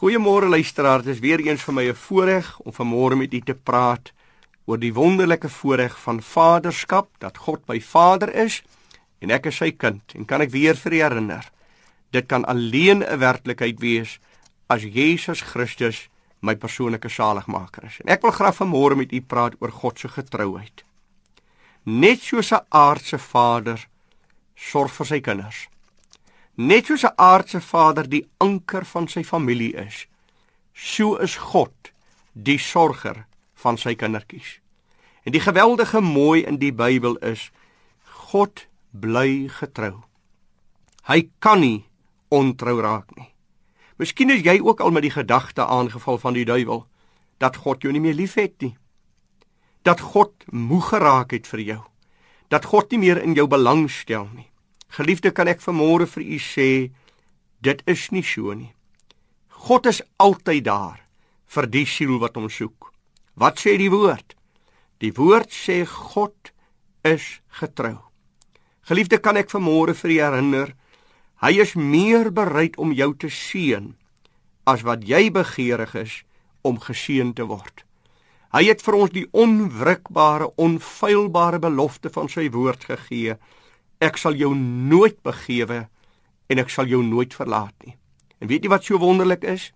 Goeiemôre luisteraars, dit is weer eens vir my 'n voorreg om vanmôre met u te praat oor die wonderlike voorreg van vaderskap, dat God my Vader is en ek is sy kind. En kan ek weer vir u herinner, dit kan alleen 'n werklikheid wees as Jesus Christus my persoonlike saligmaker is. En ek wil graag vanmôre met u praat oor God se getrouheid. Net soos 'n aardse vader sorg vir sy kinders, Net soos 'n aardse vader die anker van sy familie is, so is God die sorger van sy kindertjies. En die geweldige mooi in die Bybel is God bly getrou. Hy kan nie ontrou raak nie. Miskien is jy ook al met die gedagte aangeval van die duiwel dat God jou nie meer liefhet nie. Dat God moeg geraak het vir jou. Dat God nie meer in jou belang stel nie. Geliefde, kan ek vanmôre vir u sê, dit is nie so nie. God is altyd daar vir die siel wat hom soek. Wat sê die woord? Die woord sê God is getrou. Geliefde, kan ek vanmôre vir u herinner, hy is meer bereid om jou te seën as wat jy begeerig is om geseën te word. Hy het vir ons die onwrikbare, onfeilbare belofte van sy woord gegee ek sal jou nooit begewe en ek sal jou nooit verlaat nie. En weet jy wat so wonderlik is?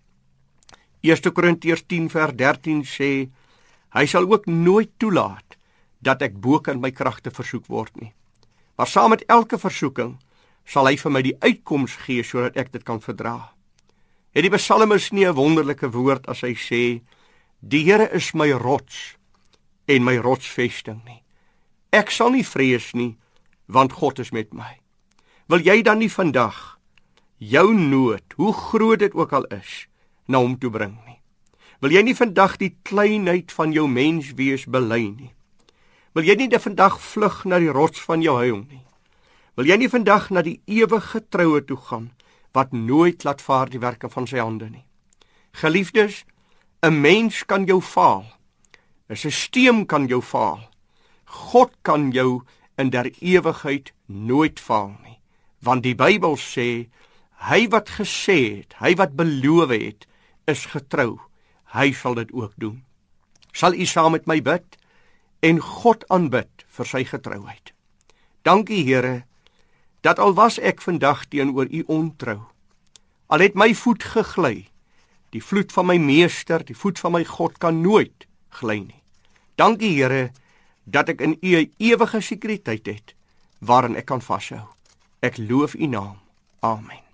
1 Korintiërs 10 vers 13 sê hy sal ook nooit toelaat dat ek bo kan my kragte versoek word nie. Maar saam met elke versoeking sal hy vir my die uitkoms gee sodat ek dit kan verdra. Het die psalmis nie 'n wonderlike woord as hy sê die Here is my rots en my rotsvesting nie. Ek sal nie vrees nie want God is met my. Wil jy dan nie vandag jou nood, hoe groot dit ook al is, na hom toe bring nie? Wil jy nie vandag die kleinheid van jou menswees bely nie? Wil jy nie vandag vlug na die rots van jou heil nie? Wil jy nie vandag na die ewige troue toe gaan wat nooit laat vaar die werke van sy hande nie? Geliefdes, 'n mens kan jou faal. 'n Stelsel kan jou faal. God kan jou in der ewigheid nooit faal nie. Want die Bybel sê hy wat gesê het, hy wat beloof het, is getrou. Hy sal dit ook doen. Sal u saam met my bid en God aanbid vir sy getrouheid. Dankie Here dat al was ek vandag teenoor u ontrou. Al het my voet gegly, die vloed van my meester, die voet van my God kan nooit gly nie. Dankie Here dat ek in U ewige sekuriteit het waarin ek kan vashou. Ek loof U naam. Amen.